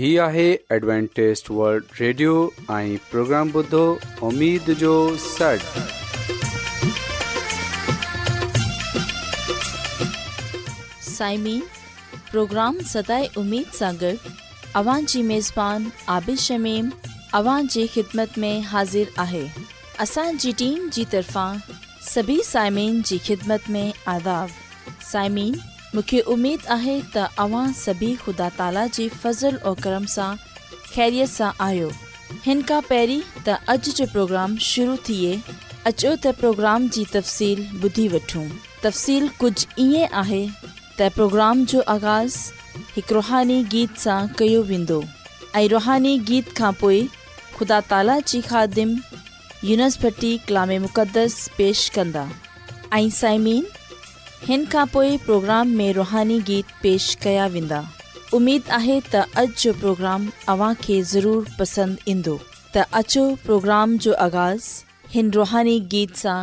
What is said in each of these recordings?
هي آهي ادوانٽيست world radio ۽ programme بدو اميد جو سٽ سائمين پروگرام ستاي اميد ساغر اوان جي ميزبان عابد شميم اوان جي خدمت ۾ حاضر آهي اسان جي ٽيم جي طرفان سڀي سائمين جي خدمت ۾ آداب سائمين मूंखे उमेदु आहे त अव्हां सभी ख़ुदा ताला जी फज़ल और करम सां ख़ैरियत सां आहियो हिन खां पहिरीं त अॼु जो प्रोग्राम शुरू थिए अचो त प्रोग्राम जी तफ़सील ॿुधी वठूं तफ़सील कुझु ईअं आहे त प्रोग्राम जो आगाज़ हिकु रुहानी गीत सां कयो वेंदो ऐं रुहानी गीत खां पोइ ख़ुदा ताला जी ख़ादिम यूनिस्टी कलामे मुक़दस पेश कंदा ऐं साइमीन हिन खां पोइ प्रोग्राम में रुहानी गीत पेश कया वेंदा उमेदु आहे त अॼु जो प्रोग्राम अव्हांखे ज़रूरु पसंदि ईंदो त अचो प्रोग्राम जो आगाज़ हिन रुहानी गीत सां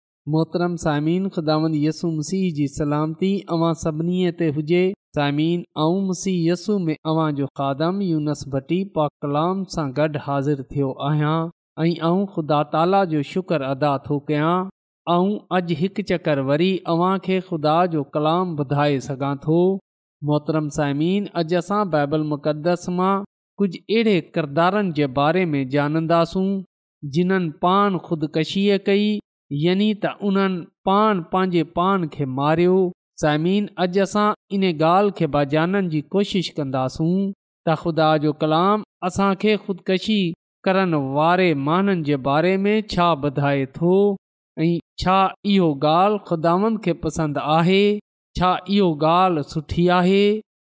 मोहतरम साममीन ख़ुदावंदसु मसीह जी सलामती अवां सभिनी ते हुजे साइमीन ऐं मसीह यसू में अवां जो खादम यूनसबती पा कलाम सां गॾु हाज़िर थियो आहियां ऐं ख़ुदा ताला जो शुक्र अदा थो कयां ऐं अॼु हिकु चक्कर वरी अव्हां खे ख़ुदा जो कलाम ॿुधाए सघां थो मोहतरम साइमीन अॼु असां बाइबल मुक़दस मां कुझु अहिड़े किरदारनि जे बारे में ॼाणंदासूं जिन्हनि पाण ख़ुदिकशीअ कई यानी त उन्हनि पान पंहिंजे पान खे मारियो साइमिन अॼु असां इन ॻाल्हि खे बाज़ाणनि जी कोशिश कंदासूं त ख़ुदा जो कलाम असांखे ख़ुदिकशी करण वारे माननि जे बारे में छा ॿुधाए थो ऐं छा इहो ॻाल्हि ख़ुदावनि खे पसंदि आहे छा इहो ॻाल्हि सुठी आहे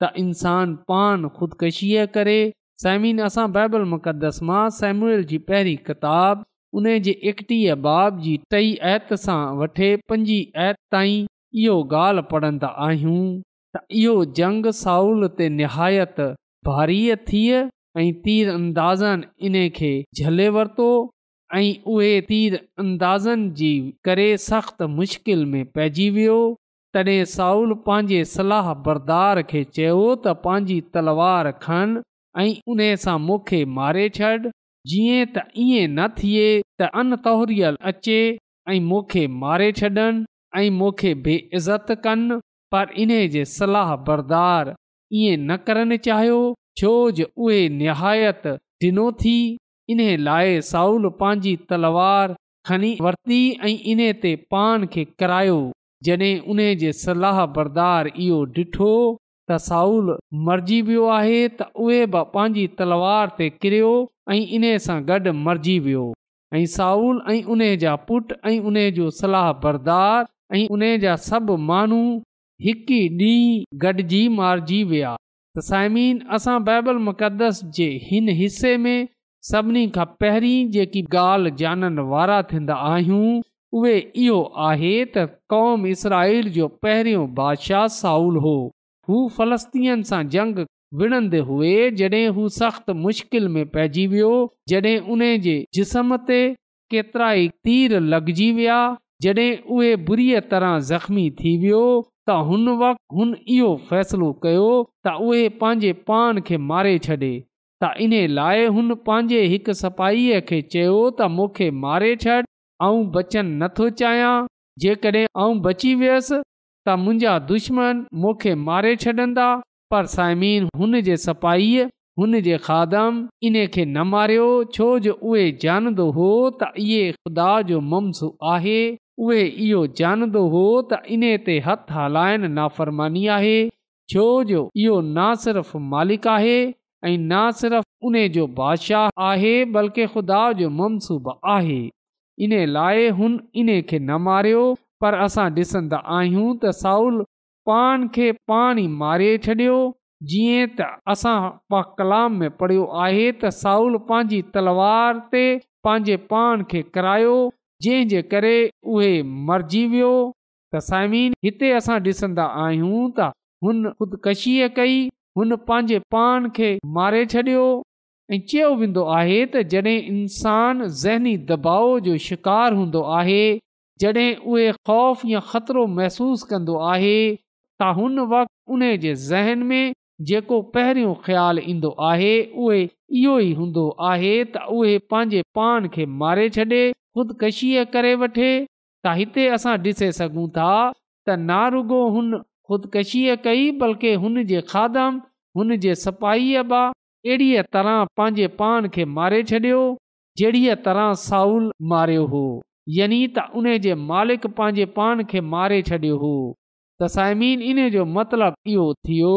त इंसान पान ख़ुदिकशीअ करे साइमिन असां बाइबल मुक़दस मां सेम्यूअल जी पहिरीं किताबु उन जे एकटीह बाब जी टई आति सां वठे पंजी एति ताईं इहो ॻाल्हि पढ़ंदा आहियूं त इहो जंग साउल ते निहायत भारीअ थिए ऐं तीर अंदाज़नि इन खे झले वरितो ऐं उहे तीर अंदाज़नि जी करे सख़्तु मुश्किल में पइजी वियो तॾहिं साउल पंहिंजे सलाह बरदार खे चयो त पंहिंजी तलवार खनि ऐं उन सां मूंखे मारे छॾ जीअं त ईअं न थिए त अनतोहरियल अचे ऐं मूंखे मारे छ्ॾनि ऐं मूंखे बेइज़त कनि पर इन जे सलाह बरदार ईअं न करणु चाहियो छो जे उहे निहायत ॾिनो थी इन लाइ साउल पंहिंजी तलवार खणी वरिती ऐं इन ते पाण खे किरायो जॾहिं उन जे सलाह बरदार इहो ॾिठो त साउल मरिजी वियो आहे त उहे बि पंहिंजी तलवार ते किरियो ऐं इन सां गॾु मरिजी वियो ऐं साउल ऐं उन जा पुटु ऐं उन जो सलाह बरदार ऐं उन जा सभु माण्हू हिकु ॾींहुं गॾिजी मारिजी विया त साइमीन असां बाइबल मुक़दस जे हिन हिसे में सभिनी खां पहिरीं जेकी ॻाल्हि जाननि वारा थींदा आहियूं उहे इहो आहे त कौम इसराल जो पहिरियों बादशाह साउल हो हू फलस्तीन सां जंग विणंदे हुए जॾहिं हू सख़्तु मुश्किल में पइजी वियो जॾहिं उन जे जिस्म ते केतिरा ई तीर लॻजी विया जॾहिं उहे बुरीअ तरह ज़ख़्मी थी वियो त हुन वक़्तु हुन इहो फ़ैसिलो कयो त उहे पंहिंजे पान खे मारे छॾे त इन लाइ हुन पंहिंजे हिकु सपाहीअ खे चयो त मूंखे मारे छॾ ऐं बचणु नथो चाहियां जेकॾहिं ऐं बची वियसि त मुंहिंजा दुश्मन मूंखे मारे छॾंदा पर साइमीन हुन जे सपाह हुन जे खादम इन खे न मारियो छो जो उहे जानंदो हो त इहे खुदा जो ममसू आहे उहे इहो जानंदो हो त इन ते हथ हलाइण नाफ़रमानी आहे छो जो इहो न सिर्फ़ु मालिक आहे ऐं न सिर्फ़ु उन जो बादशाह आहे बल्कि ख़ुदा जो मनसूब आहे इन लाइ हुन इन खे न मारियो पर असां ॾिसंदा आहियूं त साउल पाण खे पाण ई मारे छॾियो जीअं त असां कलाम में पढ़ियो आहे त साउल पंहिंजी तलवार ते पंहिंजे पाण खे करायो जंहिंजे करे उहे मरिजी वियो त साइमीन हिते असां ॾिसंदा आहियूं त हुन ख़ुदिकशीअ कई हुन पंहिंजे पाण खे मारे छॾियो ऐं चयो वेंदो आहे त जॾहिं इंसान ज़हनी दबाउ जो शिकार हूंदो आहे जॾहिं उहे ख़ौफ़ या ख़तरो महसूसु कंदो आहे त हुन वक़्तु उन जे ज़हन में जेको पहिरियों ख़्यालु ईंदो आहे उहे इहो ई हूंदो आहे त उहे पंहिंजे पाण खे मारे छॾे ख़ुदिकशीअ करे वठे त हिते असां ॾिसे सघूं था त ना रुगो हुन ख़ुदिकशीअ कई बल्कि हुन जे खाध हुनजे सपाईअ अहिड़ीअ तरह पंहिंजे पान खे मारे छॾियो जहिड़ीअ तरह साउल मारियो हो यानी त उन जे मालिक पंहिंजे पान खे मारे छॾियो हो त साइमीन इन जो मतिलब इहो थियो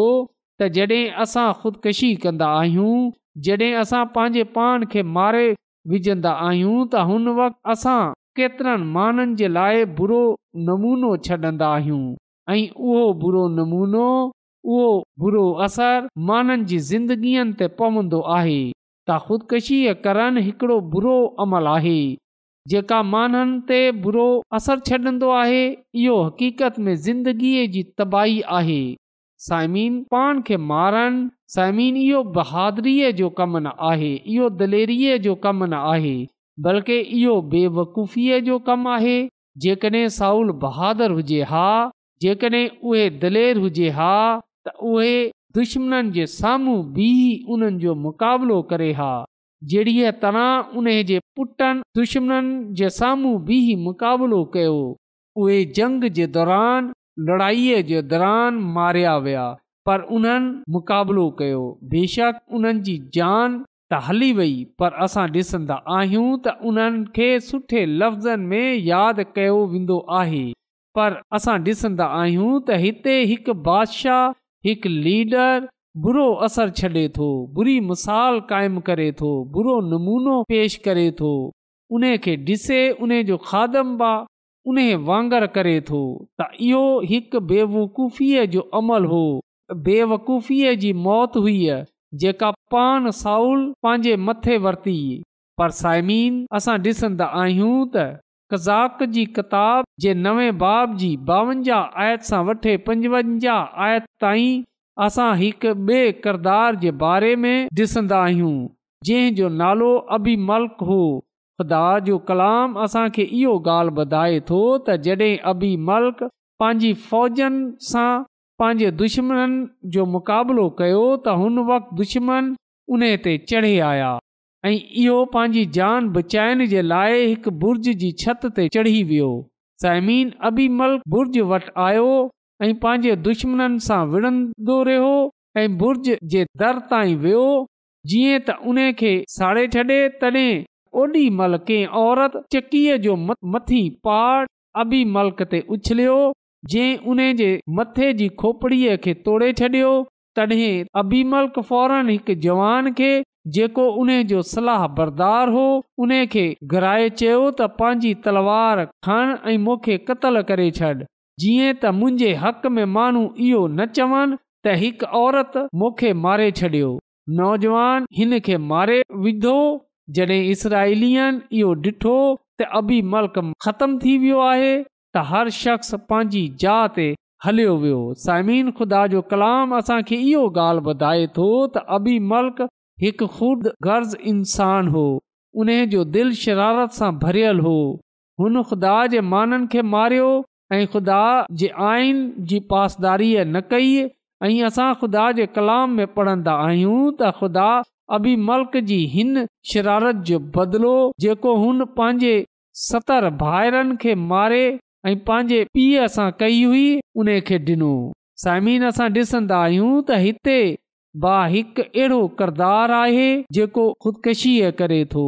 त जॾहिं असां ख़ुदकशी कंदा आहियूं जॾहिं असां पंहिंजे पाण खे मारे विझंदा आहियूं त हुन वक़्ति असां केतिरनि माण्हुनि जे लाइ बुरो नमूनो छॾंदा आहियूं ऐं उहो बुरो नमूनो उहो बुरो असर माननि जी ज़िंदगीअ ते पवंदो आहे त ख़ुदिकशीअ हिकिड़ो बुरो अमल आहे जेका माननि ते बुरो असर छॾंदो आहे इहो हक़ीक़त में ज़िंदगीअ जी तबाही आहे साइमीन पाण खे मारनि साइमीन इहो बहादुरीअ जो कमु न आहे इहो दलेरीअ जो कमु न आहे बल्कि इहो बेवकूफ़ीअ जो कमु आहे जेकॾहिं साउल बहादुर हुजे हा जेकॾहिं उहे दलेर हुजे हा त उहे दुश्मन जे साम्हूं बि उन्हनि जो मुक़ाबिलो करे हा जहिड़ीअ तरह उन जे पुटनि दुश्मनि जे साम्हूं बि मुक़ाबिलो कयो उहे जंग जे दौरान लड़ाईअ जे दौरान मारिया विया पर उन्हनि मुक़ाबिलो कयो बेशक उन्हनि जी जान त हली वई पर असां ॾिसंदा आहियूं त उन्हनि खे सुठे लफ़्ज़नि में यादि कयो वेंदो आहे पर असां ॾिसंदा आहियूं त हिते हिकु बादशाह हिकु लीडर बुरो असर छॾे थो बुरी मिसाल क़ाइमु करे थो बुरो नमूनो पेश करे थो उन खे ॾिसे उन जो खादम्बा उन वांगर करे थो त इहो हिकु बेवकूफ़ीअ जो अमल हो बेवक़ुफ़ीअ जी मौत हुई जेका पान साउल पंहिंजे मथे वरिती पर साइमीन असां ॾिसंदा आहियूं त कज़ाक जी किताब जे नवे बाब जी ॿावंजाह आयत सां वठे पंजवंजाह आयत ताईं असां हिकु ॿिए किरदार जे बारे में ॾिसंदा आहियूं जंहिं जो नालो अबी मल्क हो ख़ुदा जो कलाम असांखे इहो ॻाल्हि ॿुधाए थो त जॾहिं अबी मल्क पंहिंजी फ़ौजनि सां पंहिंजे दुश्मन जो मुक़ाबिलो कयो त हुन वक़्तु दुश्मन उन ते चढ़ी आया ऐं इहो पंहिंजी जान बचाइण जे लाइ हिकु बुर्ज जी छति ते चढ़ी वियो साइमीन अभी मल्क बुर्ज वटि आयो ऐं पंहिंजे दुश्मन सां विढ़ंदो रहियो ऐं बुर्ज जे दर ताईं वियो जीअं त उन खे साड़े छॾे तॾहिं ओॾी महिल कंहिं औरत चकीअ जो मथी पार अभी मलक ते उछलियो जंहिं उन जे मथे जी खोपड़ीअ खे तोड़े छॾियो तॾहिं अभी मलक फौरन हिकु जवान खे जेको उन जो सलाह बरदार हो उन खे घराए चयो त पंहिंजी तलवार खण ऐं मूंखे करे छॾ जीअं त मुंहिंजे हक़ में माण्हू इहो न चवनि त हिकु औरत मूंखे मारे छॾियो नौजवान हिन खे मारे विधो जॾहिं इसराइलियन इहो ॾिठो त अबी मल्क ख़तमु थी वियो आहे त हर शख़्स पंहिंजी जा ते हलियो वियो साइमिन ख़ुदा जो कलाम असांखे इहो ॻाल्हि ॿुधाए थो त अबी मल्क हिकु ख़ुदि गर्ज़ इंसान हो उन जो दिलि शरारत सां भरियलु हो हुन ख़ुदा जे माननि खे मारियो ऐं ख़ुदा जे आइन जी पासदारीअ न कई ऐं असां ख़ुदा जे कलाम में पढ़ंदा आहियूं त ख़ुदा अभी मल्क जी हिन शरारत जो बदिलो जेको हुन पंहिंजे सतर भाइरनि खे मारे ऐं पंहिंजे पीउ सां कई हुई उन खे ॾिनो साइम असां ॾिसंदा आहियूं त हिते भाउ हिकु अहिड़ो किरदारु आहे जेको ख़ुदकशीअ करे थो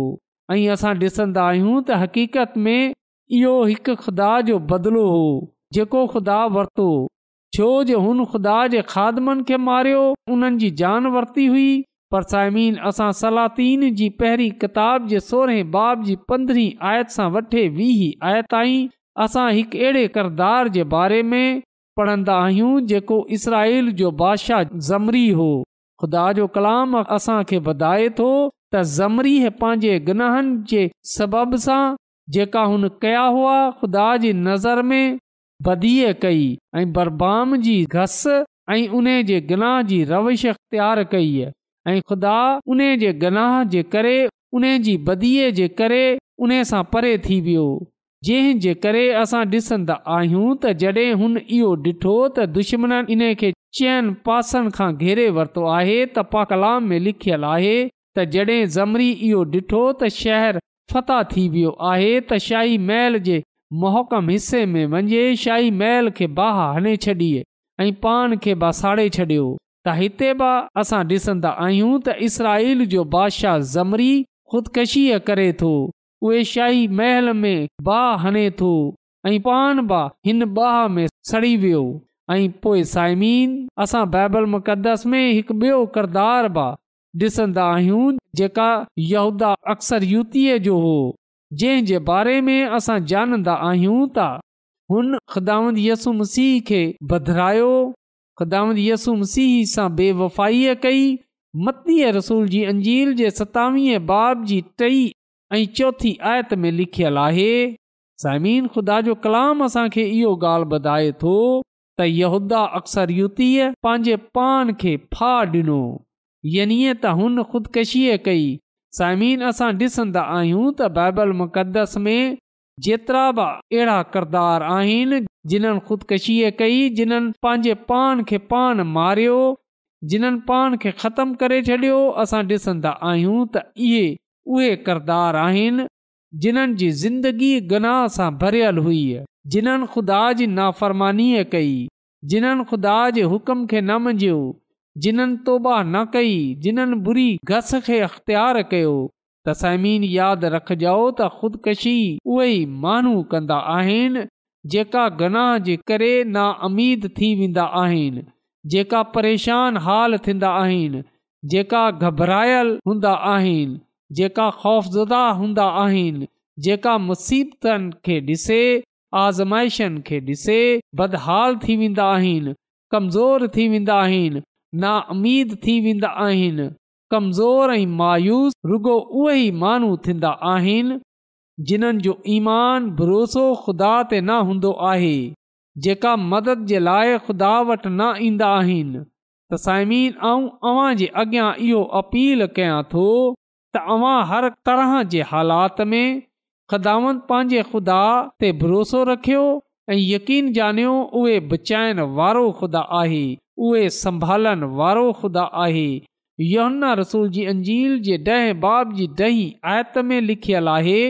ऐं असां ॾिसंदा आहियूं त हक़ीक़त में इहो हिकु ख़ुदा जो बदिलो हो जेको ख़ुदा वरितो छो जो हुन ख़ुदा जे ख़ादमनि खे मारियो उन्हनि जी जान वरिती हुई पर साइमीन असां सलातीन जी पहिरीं किताब जे सोरहें बाब जी पंदरहीं आयत सां वठे वीह आयत ताईं असां हिकु अहिड़े किरदार जे बारे में पढ़ंदा आहियूं जेको इसराइल जो बादशाह ज़मरी हो ख़ुदा जो कलाम असांखे वधाए थो त ज़मरी पंहिंजे गनाहनि जे सबब सां जेका हुन कया हुआ ख़ुदा जी नज़र में बधीअ कई ऐं बरबाम जी घस ऐं उन जे गनाह जी रविश अख़्तियार कई ऐं ख़ुदा उन जे गनाह जे करे उन जी बधीअ जे करे उन सां परे थी वियो जंहिं जे करे असां ॾिसंदा आहियूं तॾहिं हुन इहो ॾिठो त दुश्मन इन खे चयनि पासनि खां घेरे वरितो आहे त पा कलाम में लिखियलु आहे त जॾहिं ज़मरी इहो ॾिठो त शहर फता थी वियो आहे त शाही महल जे मोहकम हिस्से में मञे शाही महल खे बाह हणे छॾी ऐं पान खे बासाड़े छॾियो त हिते बि असां ॾिसंदा आहियूं त इसराईल जो बादशाह ज़मरी ख़ुदकशीअ करे थो उहे शाही महल में बाह हणे थो ऐं पान बा हिन बाह में सड़ी वियो ऐं पोइ साइमीन असां बाइबल मुक़दस में हिकु ॿियो किरदार बि ॾिसंदा आहियूं जेका यहदा अक्सरयुतीअ जो हो जंहिं जे बारे में असां ॼाणंदा आहियूं था हुन ख़ुदा यसुम सीह खे बधिरायो ख़ुदात यसुम सीह सां बेवफ़ाईअ कई मतीअ रसूल जी अंजील जे सतावीह बाब जी टई ऐं चौथी आयत में लिखियलु आहे समीन ख़ुदा जो कलाम असांखे इहो ॻाल्हि ॿुधाए थो त अक्सर अक्सरयुतीअ पंहिंजे पान खे फा ॾिनो यानी त हुन ख़ुदिकशीअ कई साइमिन असां ॾिसंदा आहियूं त बाइबल مقدس में जेतिरा बि अहिड़ा किरदार आहिनि जिन्हनि ख़ुदिकशीअ कई जिन्हनि पंहिंजे पान खे पान मारियो जिन्हनि पान खे ख़तमु करे छॾियो असां ॾिसंदा आहियूं त इहे उहे आहिनि जिन्हनि जी ज़िंदगी गनाह सां भरियल हुई जिन्हनि ख़ुदा जी नाफ़रमानीअ कई जिन्हनि ख़ुदा जे हुकुम खे न मंझियो जिन्हनि तौबा न कई जिन्हनि बुरी घस खे अख़्तियार कयो त समीन यादि रखजो त ख़ुदिकशी उहे माण्हू कंदा आहिनि जेका गनाह जे करे नामीद थी वेंदा आहिनि जेका परेशान हाल थींदा आहिनि जेका घबरायल हूंदा आहिनि जेका ख़ौफ़ज़ुदा हूंदा आहिनि जेका मुसीबतनि खे ॾिसे आज़माइशनि खे ॾिसे बदहाल थी वेंदा आहिनि कमज़ोर थी वेंदा आहिनि नाउमीद थी वेंदा आहिनि कमज़ोर ऐं मायूस रुॻो उहे ई माण्हू थींदा आहिनि जिन्हनि जो ईमान भरोसो ख़ुदा ते न हूंदो आहे जेका मदद जे लाइ ख़ुदा वटि न ईंदा आहिनि त साइमीन ऐं अव्हां जे अॻियां इहो अपील कयां थो त अव्हां हर तरह जे हालात में ख़दाव पंहिंजे ख़ुदा ते भरोसो रखियो ऐं यकीन ॼाणियो उहे बचाइण वारो ख़ुदा आहे उहे संभालनि वारो ख़ुदा आहे योहन्ना रसूल जी अंजील जे ॾहें बाब जी ॾहीं आयत में लिखियलु आहे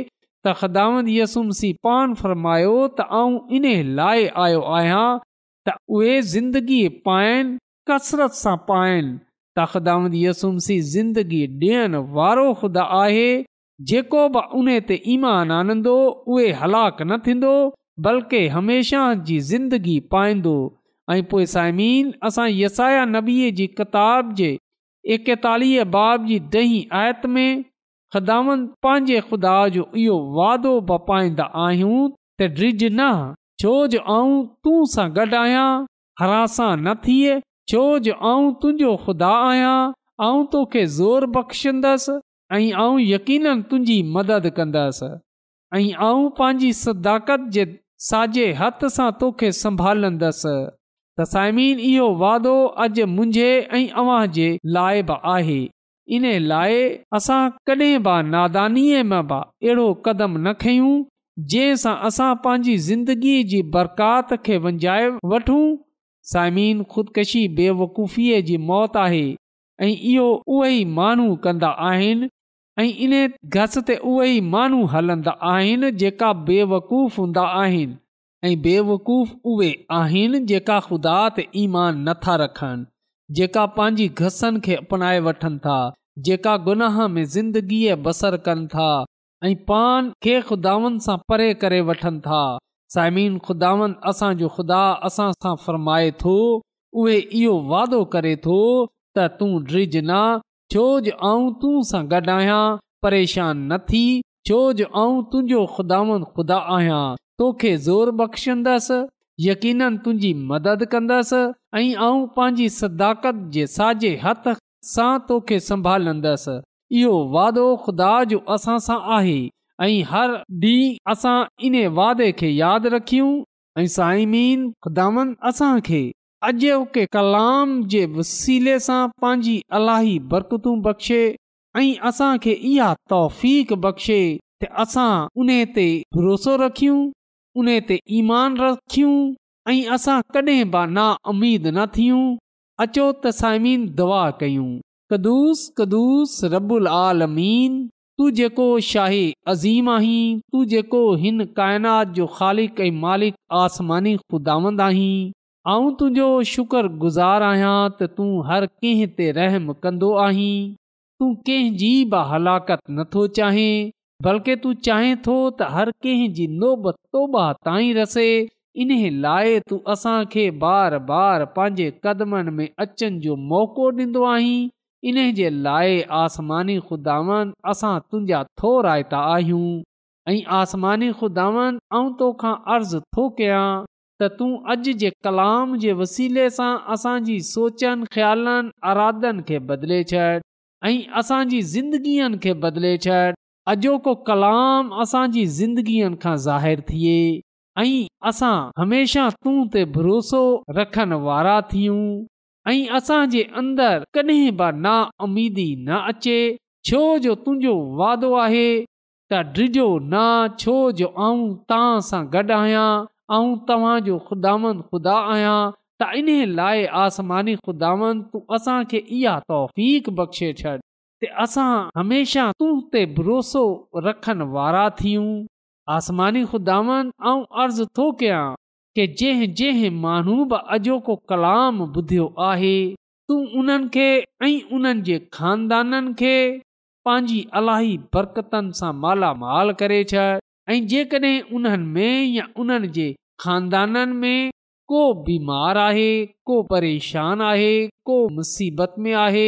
तखदामंदसूम सी पान फ़र्मायो त आऊं इन लाइ आयो आहियां त उहे ज़िंदगी पाइनि कसरत सां पाइनि तख़ामंदसूम सी ज़िंदगी ॾियण वारो ख़ुदा आहे जेको बि उन ते ईमानु आनंदो उहे हलाकु न थींदो बल्कि हमेशह जी ज़िंदगी पाईंदो ऐं पोइ साइमीन असां यसाया नबीअ जी किताब जे एकतालीह बाब जी ॾहीं आयत में ख़िदाम पंहिंजे ख़ुदा जो इहो वादो बपाईंदा आहियूं त ड्रिज न छो जो तूं सां गॾु आहियां हरासां न थिए छो जो तुंहिंजो ख़ुदा आहियां ऐं तोखे ज़ोर बख़्शंदसि ऐं यकीन तुंहिंजी मदद कंदसि ऐं पंहिंजी सदाकत जे साॼे हथ सां तोखे संभालंदसि त साइमीन इहो वादो अॼु मुंहिंजे ऐं अव्हां जे लाइ बि आहे इन लाइ असां कॾहिं बि नादानीअ में बि अहिड़ो क़दम न खयूं जंहिंसां असां पंहिंजी ज़िंदगीअ जी बरक़ात खे वञाए वठूं साइमीन ख़ुदिकशी बेवकूफ़ीअ जी मौति आहे ऐं इहो उहे माण्हू कंदा आहिनि ऐं इन घस ते उहे माण्हू हलंदा ऐं बेवकूफ़ उहे आहिनि जेका ख़ुदा ते ईमान नथा रखनि जेका पंहिंजी घसनि खे अपनाए वठनि था जेका गुनाह में ज़िंदगीअ बसर कनि था ऐं पाण खे ख़ुदावन सां परे करे वठनि था साइमिन ख़ुदावन असांजो ख़ुदा असां सां फरमाए थो उहे इहो वाइदो करे थो त तूं ड्रिज न छो जो आऊं तूं सां गॾु आहियां परेशान न थी छोजो आऊं तुंहिंजो ख़ुदावन ख़ुदा आहियां तोखे ज़ोर बख़्शंदसि यकीननि तुंहिंजी मदद कंदसि ऐं पंहिंजी सदाकत जे साॼे हथ सां तोखे संभालंदसि इहो वादो ख़ुदा जो असां सां आहे ऐं हर ॾींहुं असां इन वादे खे यादि रखियूं ऐं साइमीन ख़ुदान असांखे अज कलाम जे वसीले सां पंहिंजी अलाही बरकतूं बख़्शे ऐं असांखे इहा तौफ़ बख़्शे त असां उन ते भरोसो रखियूं उन ते ईमान रखियूं ऐं असां कॾहिं बि नाउमीद न थियूं अचो त साइमीन दुआ कयूं कदुूस कदुूस रबुल आलमीन तूं जेको शाही अज़ीम आहीं तू जेको हिन काइनात जो ख़ालिक ऐं मालिक आसमानी ख़ुदांद आहीं तुंहिंजो शुक्रगुज़ारु आहियां त तूं हर कंहिं ते रहमु कंदो आहीं तूं कंहिंजी बि हलाकत नथो चाहीं बल्कि तूं चाहें थो त हर कंहिं जी नोबत तोबा ताईं रसे इन लाइ तूं असांखे बार बार पंहिंजे क़दमनि में अचनि जो मौक़ो ॾींदो आहीं इन जे लाइ आसमानी खुदावन असां तुंहिंजा थो रायता आहियूं ऐं आसमानी खुदावंद तोखां अर्ज़ु थो कयां त तूं अॼु जे कलाम जे वसीले सां असांजी सोचनि ख़्यालनि अरादनि खे बदिले छॾ ऐं असांजी ज़िंदगीअ खे बदिले छॾ अॼोको कलाम असांजी ज़िंदगीअ खां ज़ाहिरु थिए ऐं असां हमेशह तूं ते भरोसो रखण वारा थियूं ऐं असांजे अंदरि कॾहिं बि नाउमीदी न अचे छो जो तुंहिंजो वादो आहे त डिॼो न छो जो ऐं तव्हां सां गॾु आहियां ऐं तव्हांजो ख़ुदांद ख़ुदा आहियां त इन लाइ आसमानी ख़ुदा तूं असांखे इहा तौफ़ बख़्शे छॾ असां हमेशह तूं ते भरोसो रखण वारा थियूं आसमानी ख़ुदावन ऐं अर्ज़ु थो कयां की जंहिं जंहिं माण्हू बि अॼोको कलाम ॿुधियो आहे तूं उन्हनि खे ऐं उन्हनि जे खानदाननि खे पंहिंजी अलाई बरकतनि सां मालामाल करे छ ऐं जेकॾहिं उन्हनि में या उन्हनि जे खानदाननि में को बीमार आहे को परेशान आहे को मुसीबत में आहे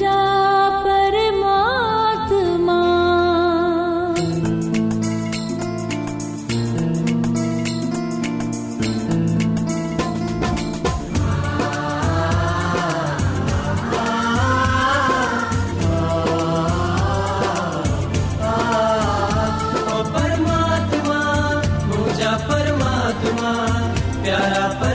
जा परमात्मा परमात्मा मुझा परमात्मा प्यारा पर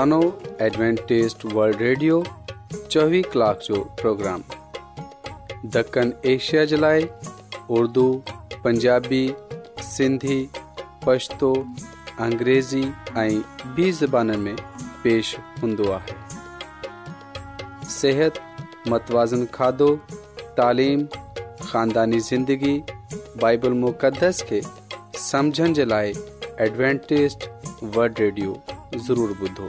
एडवेंटेज़ वल्ड रेडियो ریڈیو कलाक کلاک جو پروگرام دکن ایشیا جلائے اردو پنجابی سندھی پشتو अंग्रेज़ी ऐं ॿी میں پیش पेश हूंदो आहे متوازن मतवाज़न खाधो خاندانی زندگی بائبل बाइबल मुक़दस खे समुझण जे लाइ एडवेंटेज़ वल्ड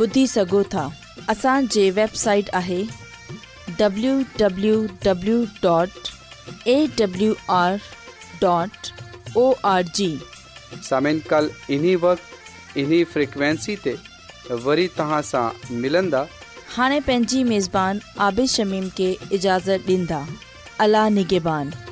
ॿुधी सघो था असांजे वेबसाइट आहे वरी हाणे पंहिंजी عابد आबिशमीम खे اجازت ॾींदा अला نگہبان